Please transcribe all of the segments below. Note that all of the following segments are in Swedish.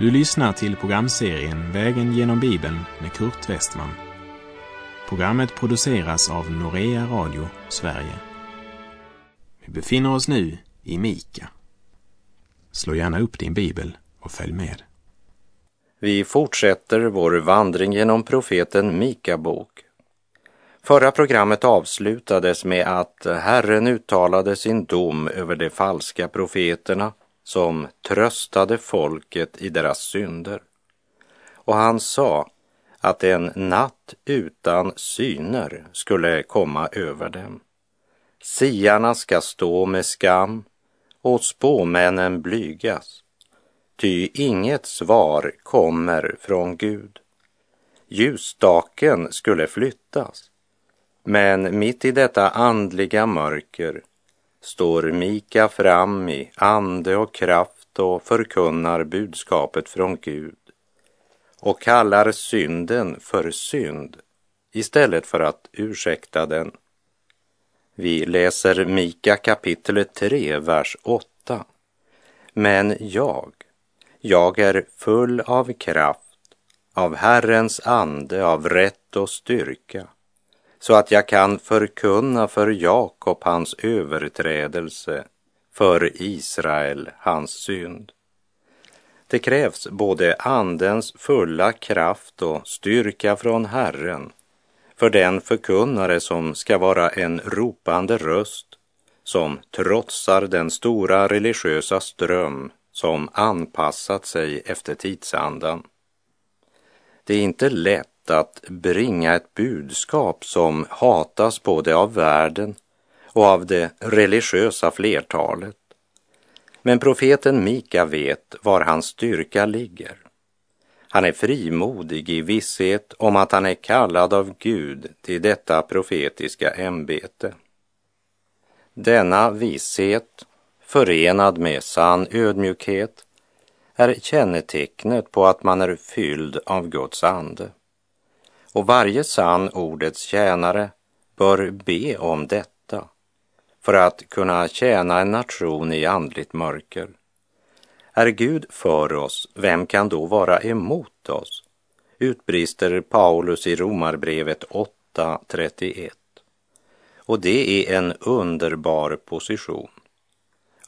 Du lyssnar till programserien Vägen genom Bibeln med Kurt Westman. Programmet produceras av Norea Radio Sverige. Vi befinner oss nu i Mika. Slå gärna upp din bibel och följ med. Vi fortsätter vår vandring genom profeten Mika bok. Förra programmet avslutades med att Herren uttalade sin dom över de falska profeterna som tröstade folket i deras synder. Och han sa att en natt utan syner skulle komma över dem. Siarna ska stå med skam och spåmännen blygas. Ty inget svar kommer från Gud. Ljusstaken skulle flyttas. Men mitt i detta andliga mörker står Mika fram i ande och kraft och förkunnar budskapet från Gud och kallar synden för synd istället för att ursäkta den. Vi läser Mika kapitel 3, vers 8. Men jag, jag är full av kraft, av Herrens ande, av rätt och styrka så att jag kan förkunna för Jakob hans överträdelse, för Israel hans synd. Det krävs både Andens fulla kraft och styrka från Herren för den förkunnare som ska vara en ropande röst som trotsar den stora religiösa ström som anpassat sig efter tidsandan. Det är inte lätt att bringa ett budskap som hatas både av världen och av det religiösa flertalet. Men profeten Mika vet var hans styrka ligger. Han är frimodig i visshet om att han är kallad av Gud till detta profetiska ämbete. Denna visshet, förenad med sann ödmjukhet, är kännetecknet på att man är fylld av Guds ande. Och varje sann ordets tjänare bör be om detta för att kunna tjäna en nation i andligt mörker. Är Gud för oss, vem kan då vara emot oss? utbrister Paulus i Romarbrevet 8.31. Och det är en underbar position.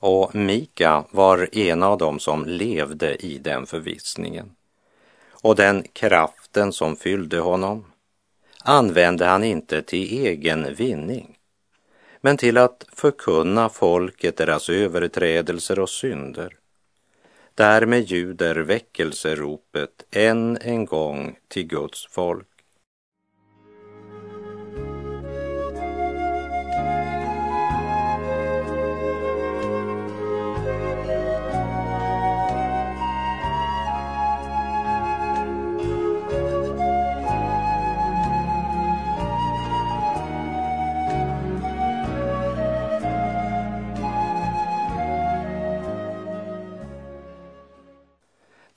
Och Mika var en av dem som levde i den förvissningen. Och den kraften som fyllde honom använde han inte till egen vinning, men till att förkunna folket deras överträdelser och synder Därmed ljuder väckelseropet än en gång till Guds folk.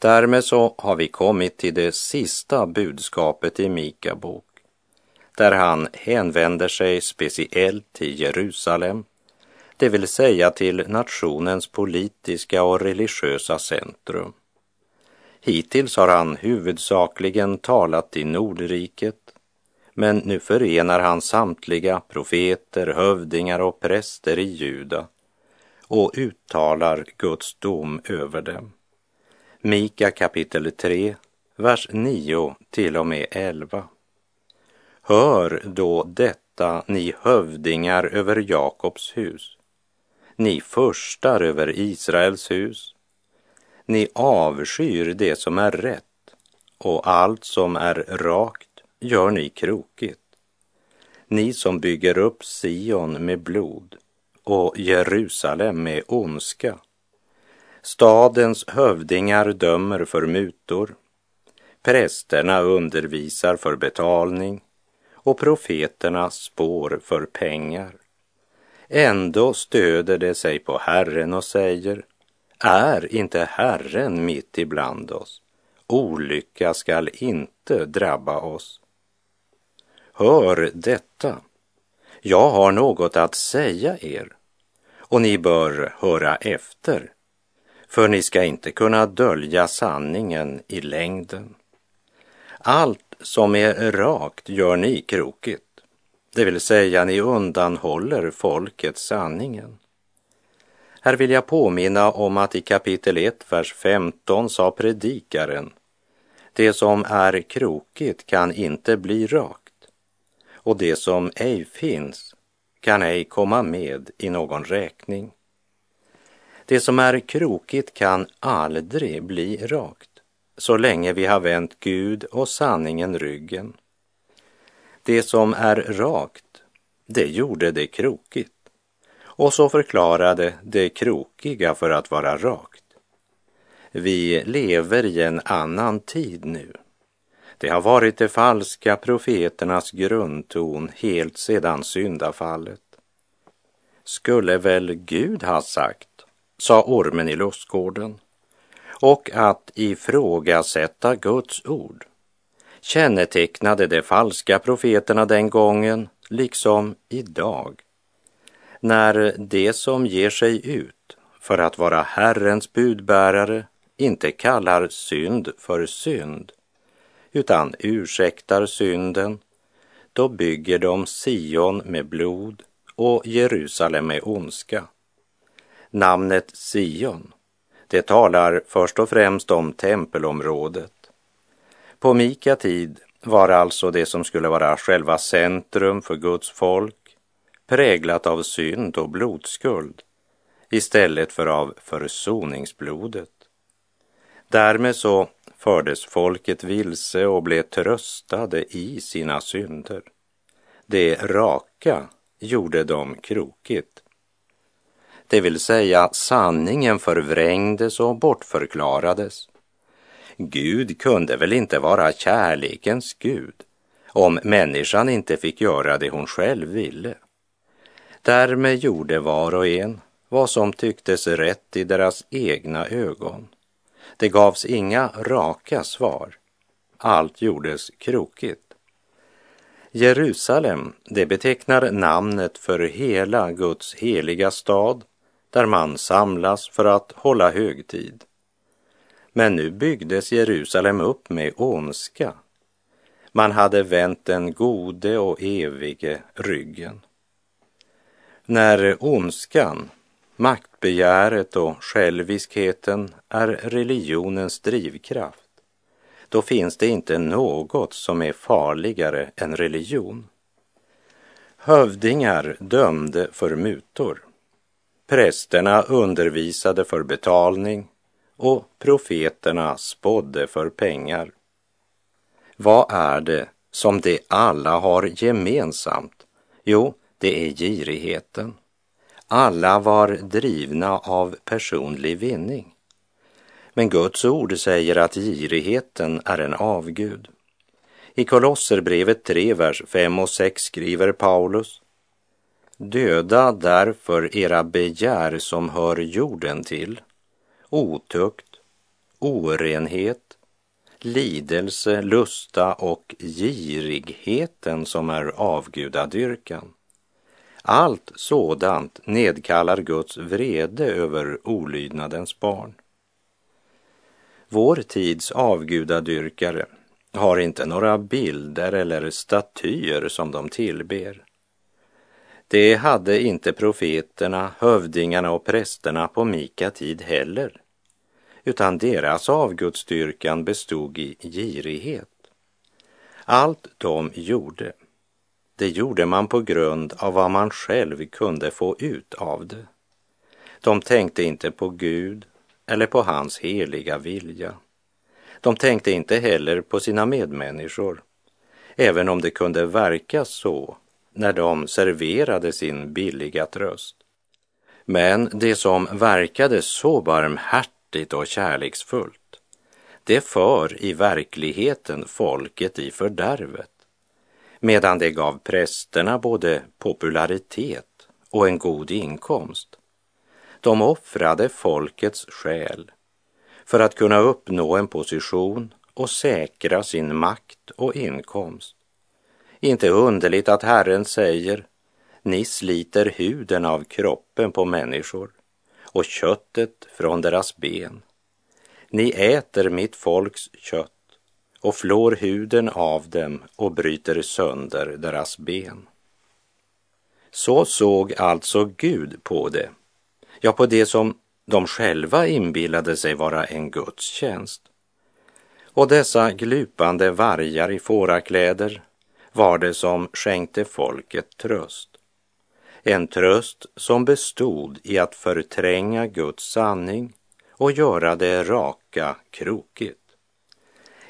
Därmed så har vi kommit till det sista budskapet i Mika bok, där han hänvänder sig speciellt till Jerusalem, det vill säga till nationens politiska och religiösa centrum. Hittills har han huvudsakligen talat i Nordriket, men nu förenar han samtliga profeter, hövdingar och präster i Juda och uttalar Guds dom över dem. Mika kapitel 3, vers 9 till och med 11. Hör då detta, ni hövdingar över Jakobs hus, ni förstar över Israels hus. Ni avskyr det som är rätt och allt som är rakt gör ni krokigt. Ni som bygger upp Sion med blod och Jerusalem med ondska Stadens hövdingar dömer för mutor. Prästerna undervisar för betalning och profeterna spår för pengar. Ändå stöder de sig på Herren och säger, är inte Herren mitt ibland oss? Olycka skall inte drabba oss. Hör detta. Jag har något att säga er och ni bör höra efter för ni ska inte kunna dölja sanningen i längden. Allt som är rakt gör ni krokigt, det vill säga ni undanhåller folket sanningen. Här vill jag påminna om att i kapitel 1, vers 15 sa predikaren det som är krokigt kan inte bli rakt och det som ej finns kan ej komma med i någon räkning. Det som är krokigt kan aldrig bli rakt så länge vi har vänt Gud och sanningen ryggen. Det som är rakt, det gjorde det krokigt och så förklarade det krokiga för att vara rakt. Vi lever i en annan tid nu. Det har varit de falska profeternas grundton helt sedan syndafallet. Skulle väl Gud ha sagt, sa ormen i lustgården, och att ifrågasätta Guds ord kännetecknade de falska profeterna den gången liksom idag. När det som ger sig ut för att vara Herrens budbärare inte kallar synd för synd utan ursäktar synden, då bygger de Sion med blod och Jerusalem med ondska. Namnet Sion, det talar först och främst om tempelområdet. På Mika tid var alltså det som skulle vara själva centrum för Guds folk präglat av synd och blodskuld istället för av försoningsblodet. Därmed så fördes folket vilse och blev tröstade i sina synder. Det raka gjorde dem krokigt. Det vill säga sanningen förvrängdes och bortförklarades. Gud kunde väl inte vara kärlekens Gud om människan inte fick göra det hon själv ville. Därmed gjorde var och en vad som tycktes rätt i deras egna ögon. Det gavs inga raka svar. Allt gjordes krokigt. Jerusalem, det betecknar namnet för hela Guds heliga stad där man samlas för att hålla högtid. Men nu byggdes Jerusalem upp med ondska. Man hade vänt den gode och evige ryggen. När ondskan maktbegäret och själviskheten är religionens drivkraft, då finns det inte något som är farligare än religion. Hövdingar dömde för mutor. Prästerna undervisade för betalning och profeterna spådde för pengar. Vad är det som de alla har gemensamt? Jo, det är girigheten. Alla var drivna av personlig vinning. Men Guds ord säger att girigheten är en avgud. I Kolosserbrevet 3, vers 5 och 6 skriver Paulus Döda därför era begär som hör jorden till, otukt, orenhet, lidelse, lusta och girigheten som är avgudadyrkan. Allt sådant nedkallar Guds vrede över olydnadens barn. Vår tids avgudadyrkare har inte några bilder eller statyer som de tillber. Det hade inte profeterna, hövdingarna och prästerna på Mika tid heller, utan deras avgudsdyrkan bestod i girighet. Allt de gjorde det gjorde man på grund av vad man själv kunde få ut av det. De tänkte inte på Gud eller på hans heliga vilja. De tänkte inte heller på sina medmänniskor, även om det kunde verka så när de serverade sin billiga tröst. Men det som verkade så barmhärtigt och kärleksfullt, det för i verkligheten folket i fördärvet medan det gav prästerna både popularitet och en god inkomst. De offrade folkets själ för att kunna uppnå en position och säkra sin makt och inkomst. Inte underligt att Herren säger, ni sliter huden av kroppen på människor och köttet från deras ben. Ni äter mitt folks kött och flår huden av dem och bryter sönder deras ben. Så såg alltså Gud på det, ja, på det som de själva inbillade sig vara en gudstjänst. Och dessa glupande vargar i fårakläder var det som skänkte folket tröst. En tröst som bestod i att förtränga Guds sanning och göra det raka krokigt.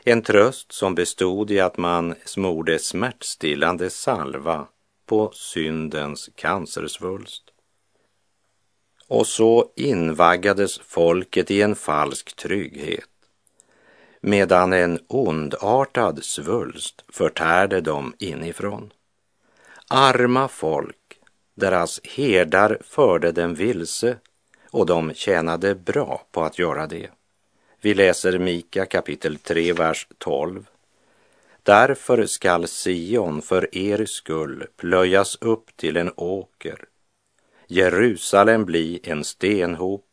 En tröst som bestod i att man smorde smärtstillande salva på syndens cancersvulst. Och så invaggades folket i en falsk trygghet medan en ondartad svulst förtärde dem inifrån. Arma folk, deras herdar förde dem vilse och de tjänade bra på att göra det. Vi läser Mika kapitel 3, vers 12. Därför skall Sion för er skull plöjas upp till en åker, Jerusalem bli en stenhop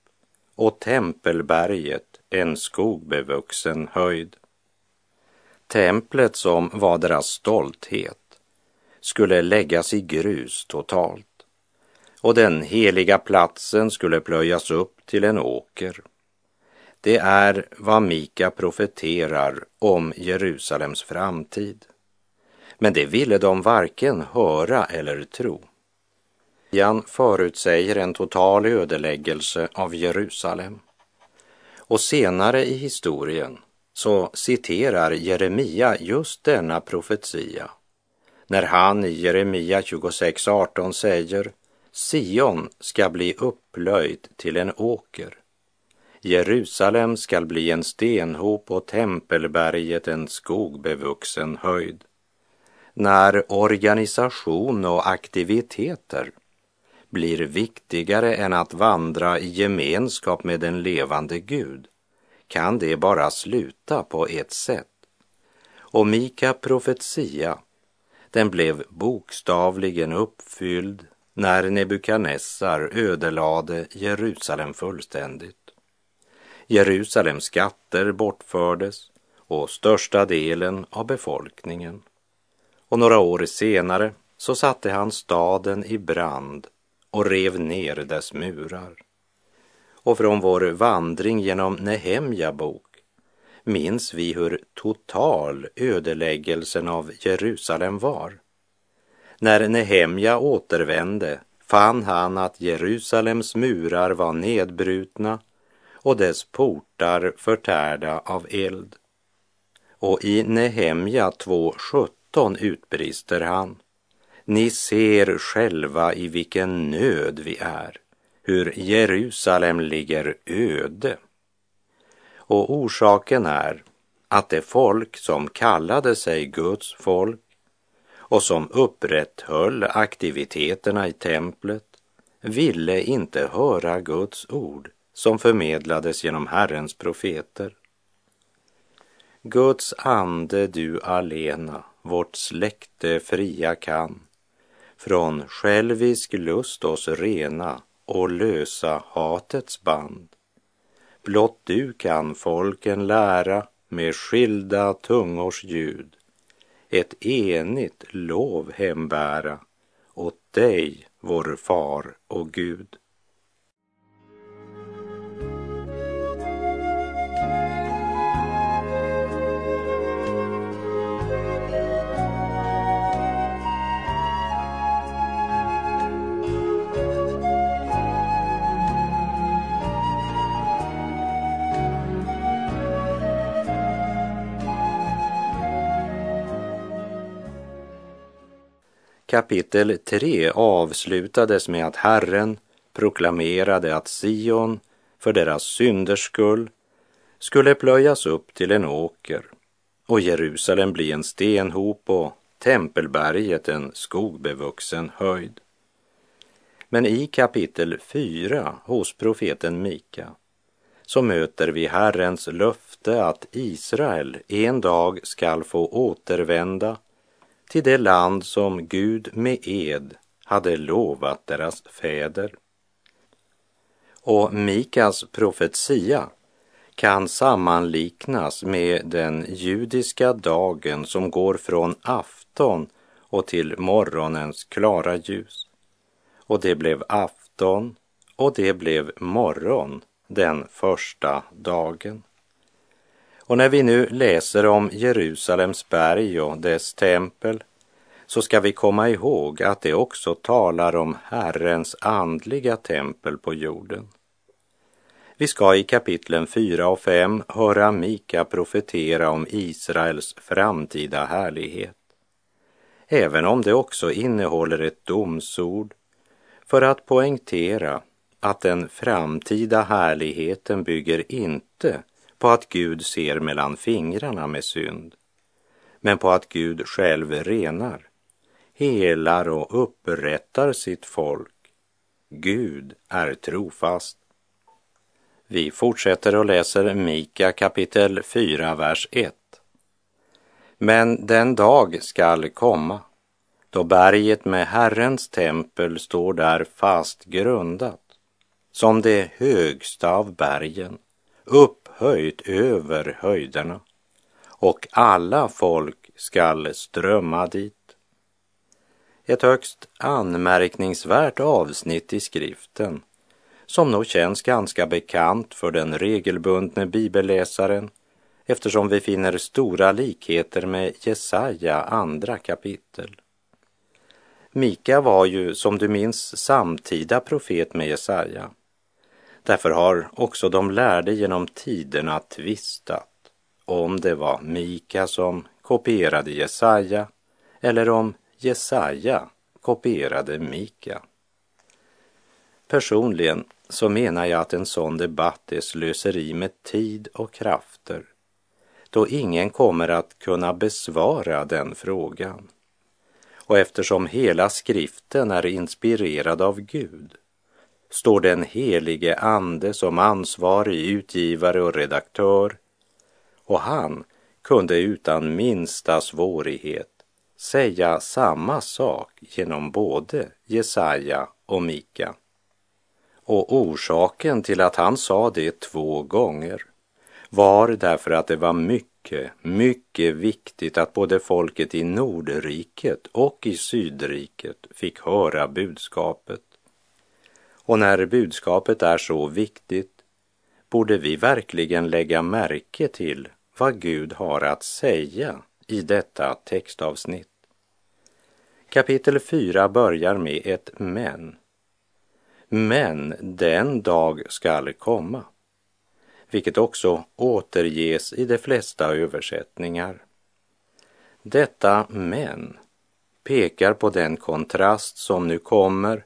och tempelberget en skogbevuxen höjd. Templet som var deras stolthet skulle läggas i grus totalt och den heliga platsen skulle plöjas upp till en åker. Det är vad Mika profeterar om Jerusalems framtid. Men det ville de varken höra eller tro. Jan förutsäger en total ödeläggelse av Jerusalem. Och senare i historien så citerar Jeremia just denna profetia när han i Jeremia 26.18 säger Sion ska bli upplöjd till en åker. Jerusalem skall bli en stenhop och tempelberget en skogbevuxen höjd. När organisation och aktiviteter blir viktigare än att vandra i gemenskap med den levande Gud kan det bara sluta på ett sätt. Och Mika profetia, den blev bokstavligen uppfylld när Nebukadnessar ödelade Jerusalem fullständigt. Jerusalems skatter bortfördes och största delen av befolkningen. Och några år senare så satte han staden i brand och rev ner dess murar. Och från vår vandring genom Nehemja bok minns vi hur total ödeläggelsen av Jerusalem var. När Nehemja återvände fann han att Jerusalems murar var nedbrutna och dess portar förtärda av eld. Och i Nehemja 2.17 utbrister han. Ni ser själva i vilken nöd vi är, hur Jerusalem ligger öde. Och orsaken är att det folk som kallade sig Guds folk och som upprätthöll aktiviteterna i templet ville inte höra Guds ord som förmedlades genom Herrens profeter. Guds ande du alena, vårt släkte fria kan, från självisk lust oss rena och lösa hatets band. Blott du kan folken lära med skilda tungors ljud ett enigt lov hembära åt dig, vår far och Gud. Kapitel 3 avslutades med att Herren proklamerade att Sion för deras synders skull skulle plöjas upp till en åker och Jerusalem bli en stenhop och tempelberget en skogbevuxen höjd. Men i kapitel 4 hos profeten Mika så möter vi Herrens löfte att Israel en dag skall få återvända till det land som Gud med ed hade lovat deras fäder. Och Mikas profetia kan sammanliknas med den judiska dagen som går från afton och till morgonens klara ljus. Och det blev afton och det blev morgon den första dagen. Och när vi nu läser om Jerusalems berg och dess tempel så ska vi komma ihåg att det också talar om Herrens andliga tempel på jorden. Vi ska i kapitlen 4 och 5 höra Mika profetera om Israels framtida härlighet. Även om det också innehåller ett domsord för att poängtera att den framtida härligheten bygger inte på att Gud ser mellan fingrarna med synd, men på att Gud själv renar, helar och upprättar sitt folk. Gud är trofast. Vi fortsätter och läser Mika kapitel 4, vers 1. Men den dag skall komma då berget med Herrens tempel står där fast grundat som det högsta av bergen, upphöjt över höjderna, och alla folk skall strömma dit. Ett högst anmärkningsvärt avsnitt i skriften som nog känns ganska bekant för den regelbundne bibelläsaren eftersom vi finner stora likheter med Jesaja andra kapitel. Mika var ju, som du minns, samtida profet med Jesaja Därför har också de lärde genom tiderna tvistat om det var Mika som kopierade Jesaja eller om Jesaja kopierade Mika. Personligen så menar jag att en sån debatt är slöseri med tid och krafter då ingen kommer att kunna besvara den frågan. Och eftersom hela skriften är inspirerad av Gud står den helige Ande som ansvarig utgivare och redaktör och han kunde utan minsta svårighet säga samma sak genom både Jesaja och Mika. Och orsaken till att han sa det två gånger var därför att det var mycket, mycket viktigt att både folket i Nordriket och i Sydriket fick höra budskapet. Och när budskapet är så viktigt borde vi verkligen lägga märke till vad Gud har att säga i detta textavsnitt. Kapitel 4 börjar med ett men. Men den dag skall komma, vilket också återges i de flesta översättningar. Detta men pekar på den kontrast som nu kommer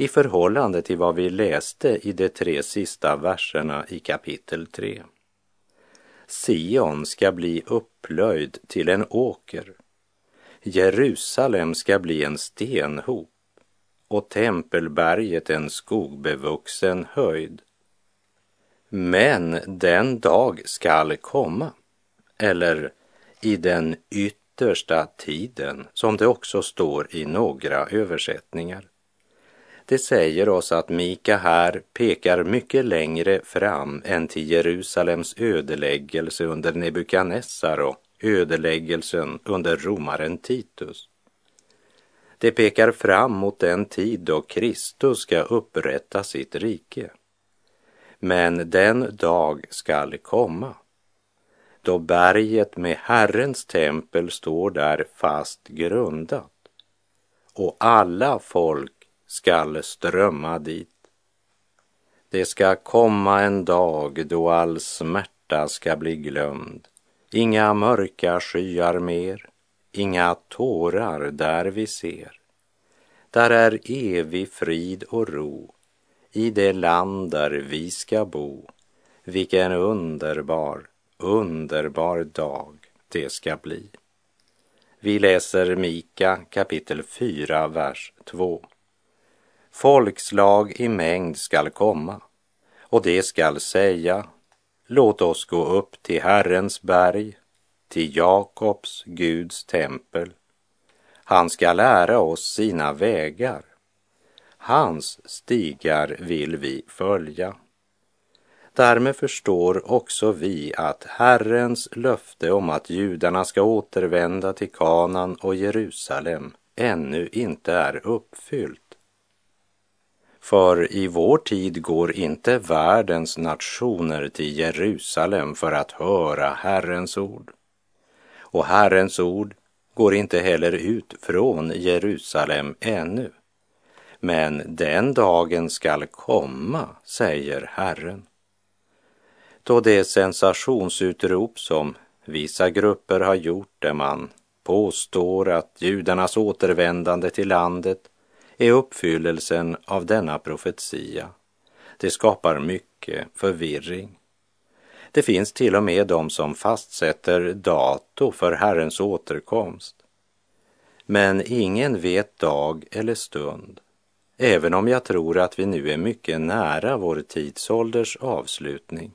i förhållande till vad vi läste i de tre sista verserna i kapitel 3. Sion ska bli upplöjd till en åker. Jerusalem ska bli en stenhop och tempelberget en skogbevuxen höjd. Men den dag skall komma, eller i den yttersta tiden, som det också står i några översättningar. Det säger oss att Mika här pekar mycket längre fram än till Jerusalems ödeläggelse under Nebukadnessar och ödeläggelsen under romaren Titus. Det pekar fram mot den tid då Kristus ska upprätta sitt rike. Men den dag skall komma då berget med Herrens tempel står där fast grundat och alla folk skall strömma dit. Det ska komma en dag då all smärta ska bli glömd, inga mörka skyar mer, inga tårar där vi ser. Där är evig frid och ro i det land där vi ska bo. Vilken underbar, underbar dag det ska bli. Vi läser Mika kapitel 4, vers 2. Folkslag i mängd skall komma och det skall säga Låt oss gå upp till Herrens berg, till Jakobs Guds tempel. Han ska lära oss sina vägar. hans stigar vill vi följa. Därmed förstår också vi att Herrens löfte om att judarna ska återvända till Kanan och Jerusalem ännu inte är uppfyllt. För i vår tid går inte världens nationer till Jerusalem för att höra Herrens ord. Och Herrens ord går inte heller ut från Jerusalem ännu. Men den dagen skall komma, säger Herren. Då det sensationsutrop som vissa grupper har gjort där man påstår att judarnas återvändande till landet är uppfyllelsen av denna profetia. Det skapar mycket förvirring. Det finns till och med de som fastsätter dato för Herrens återkomst. Men ingen vet dag eller stund, även om jag tror att vi nu är mycket nära vår tidsålders avslutning.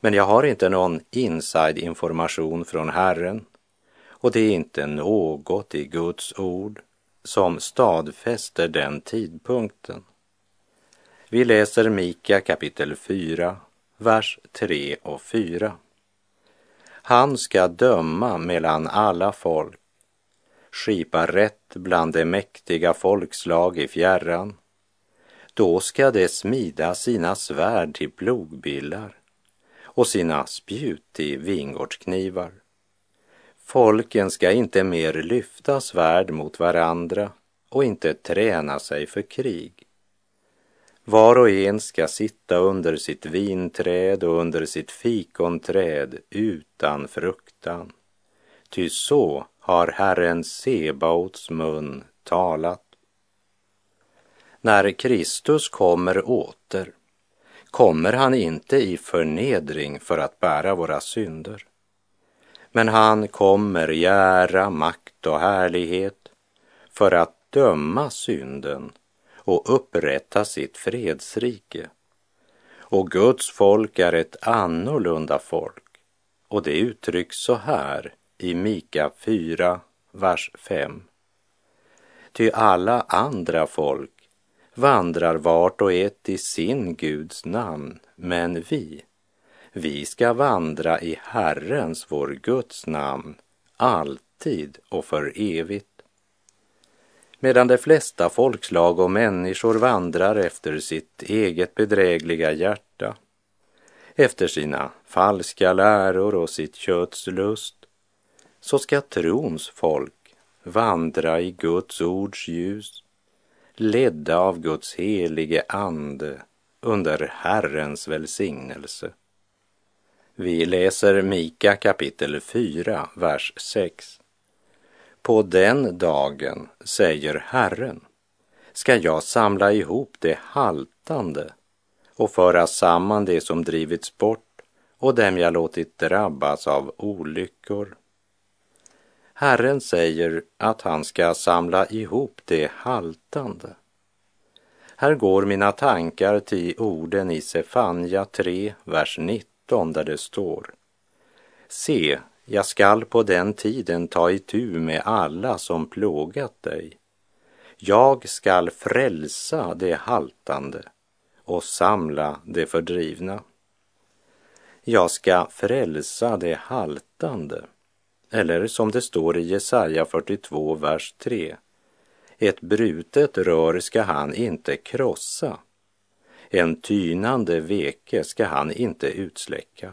Men jag har inte någon inside-information från Herren och det är inte något i Guds ord som stadfäster den tidpunkten. Vi läser Mika kapitel 4, vers 3 och 4. Han ska döma mellan alla folk, skipa rätt bland de mäktiga folkslag i fjärran. Då ska de smida sina svärd till plogbillar och sina spjut till vingårdsknivar. Folken ska inte mer lyfta svärd mot varandra och inte träna sig för krig. Var och en ska sitta under sitt vinträd och under sitt fikonträd utan fruktan. Ty så har Herren Sebaots mun talat. När Kristus kommer åter kommer han inte i förnedring för att bära våra synder. Men han kommer i ära, makt och härlighet för att döma synden och upprätta sitt fredsrike. Och Guds folk är ett annorlunda folk och det uttrycks så här i Mika 4, vers 5. Ty alla andra folk vandrar vart och ett i sin Guds namn, men vi, vi ska vandra i Herrens, vår Guds namn, alltid och för evigt. Medan de flesta folkslag och människor vandrar efter sitt eget bedrägliga hjärta, efter sina falska läror och sitt kötts lust, så ska trons folk vandra i Guds ords ljus, ledda av Guds helige ande under Herrens välsignelse. Vi läser Mika kapitel 4, vers 6. På den dagen, säger Herren, ska jag samla ihop det haltande och föra samman det som drivits bort och dem jag låtit drabbas av olyckor. Herren säger att han ska samla ihop det haltande. Här går mina tankar till orden i Sefanja 3, vers 19 där det står Se, jag skall på den tiden ta itu med alla som plågat dig. Jag skall frälsa det haltande och samla det fördrivna. Jag ska frälsa det haltande, eller som det står i Jesaja 42, vers 3. Ett brutet rör ska han inte krossa, en tynande veke ska han inte utsläcka.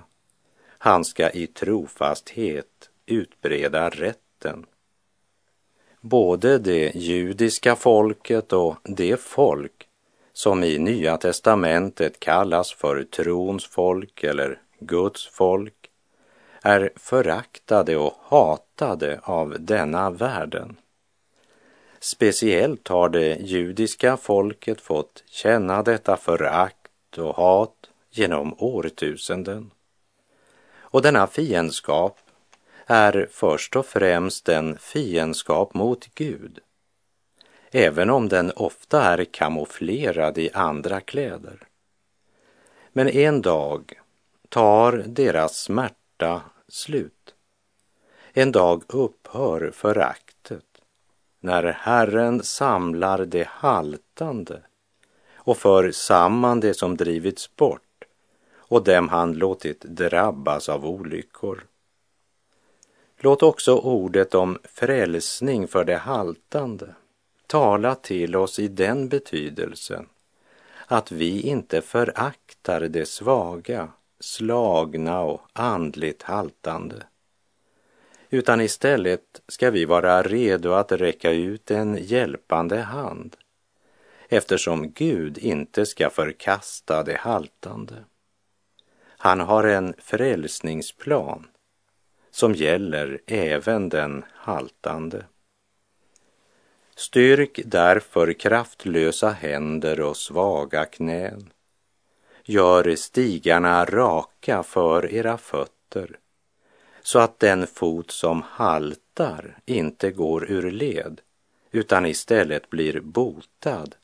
Han ska i trofasthet utbreda rätten. Både det judiska folket och det folk som i Nya testamentet kallas för trons folk eller Guds folk är föraktade och hatade av denna världen. Speciellt har det judiska folket fått känna detta förakt och hat genom årtusenden. Och denna fiendskap är först och främst en fiendskap mot Gud, även om den ofta är kamouflerad i andra kläder. Men en dag tar deras smärta slut. En dag upphör föraktet när Herren samlar det haltande och för samman det som drivits bort och dem han låtit drabbas av olyckor. Låt också ordet om frälsning för det haltande tala till oss i den betydelsen att vi inte föraktar det svaga, slagna och andligt haltande. Utan istället ska vi vara redo att räcka ut en hjälpande hand eftersom Gud inte ska förkasta det haltande. Han har en frälsningsplan som gäller även den haltande. Styrk därför kraftlösa händer och svaga knän. Gör stigarna raka för era fötter så att den fot som haltar inte går ur led utan istället blir botad,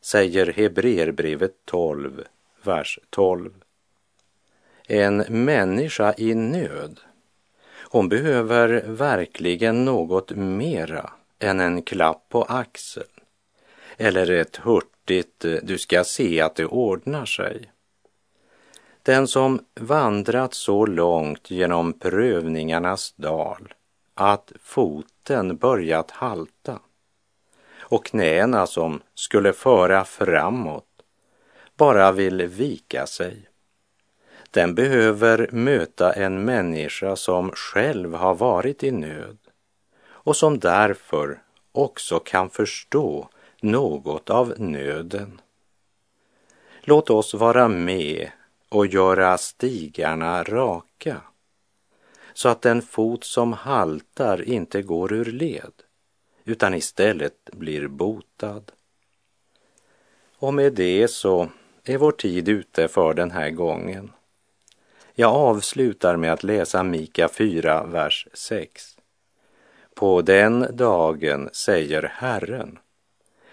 säger Hebreerbrevet 12, vers 12. En människa i nöd, hon behöver verkligen något mera än en klapp på axeln eller ett hurtigt du ska se att det ordnar sig. Den som vandrat så långt genom prövningarnas dal att foten börjat halta och knäna som skulle föra framåt bara vill vika sig. Den behöver möta en människa som själv har varit i nöd och som därför också kan förstå något av nöden. Låt oss vara med och göra stigarna raka så att den fot som haltar inte går ur led utan istället blir botad. Och med det så är vår tid ute för den här gången. Jag avslutar med att läsa Mika 4, vers 6. På den dagen, säger Herren,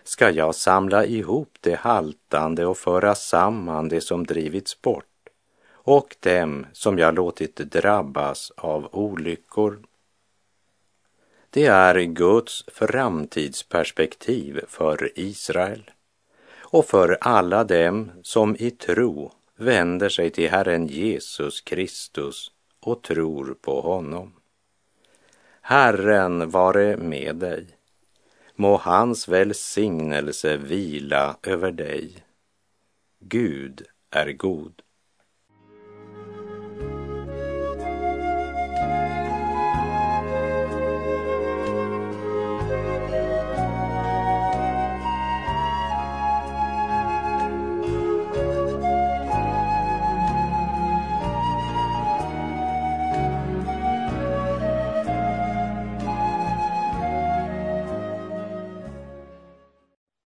ska jag samla ihop det haltande och föra samman det som drivits bort och dem som jag låtit drabbas av olyckor. Det är Guds framtidsperspektiv för Israel och för alla dem som i tro vänder sig till Herren Jesus Kristus och tror på honom. Herren vare med dig. Må hans välsignelse vila över dig. Gud är god.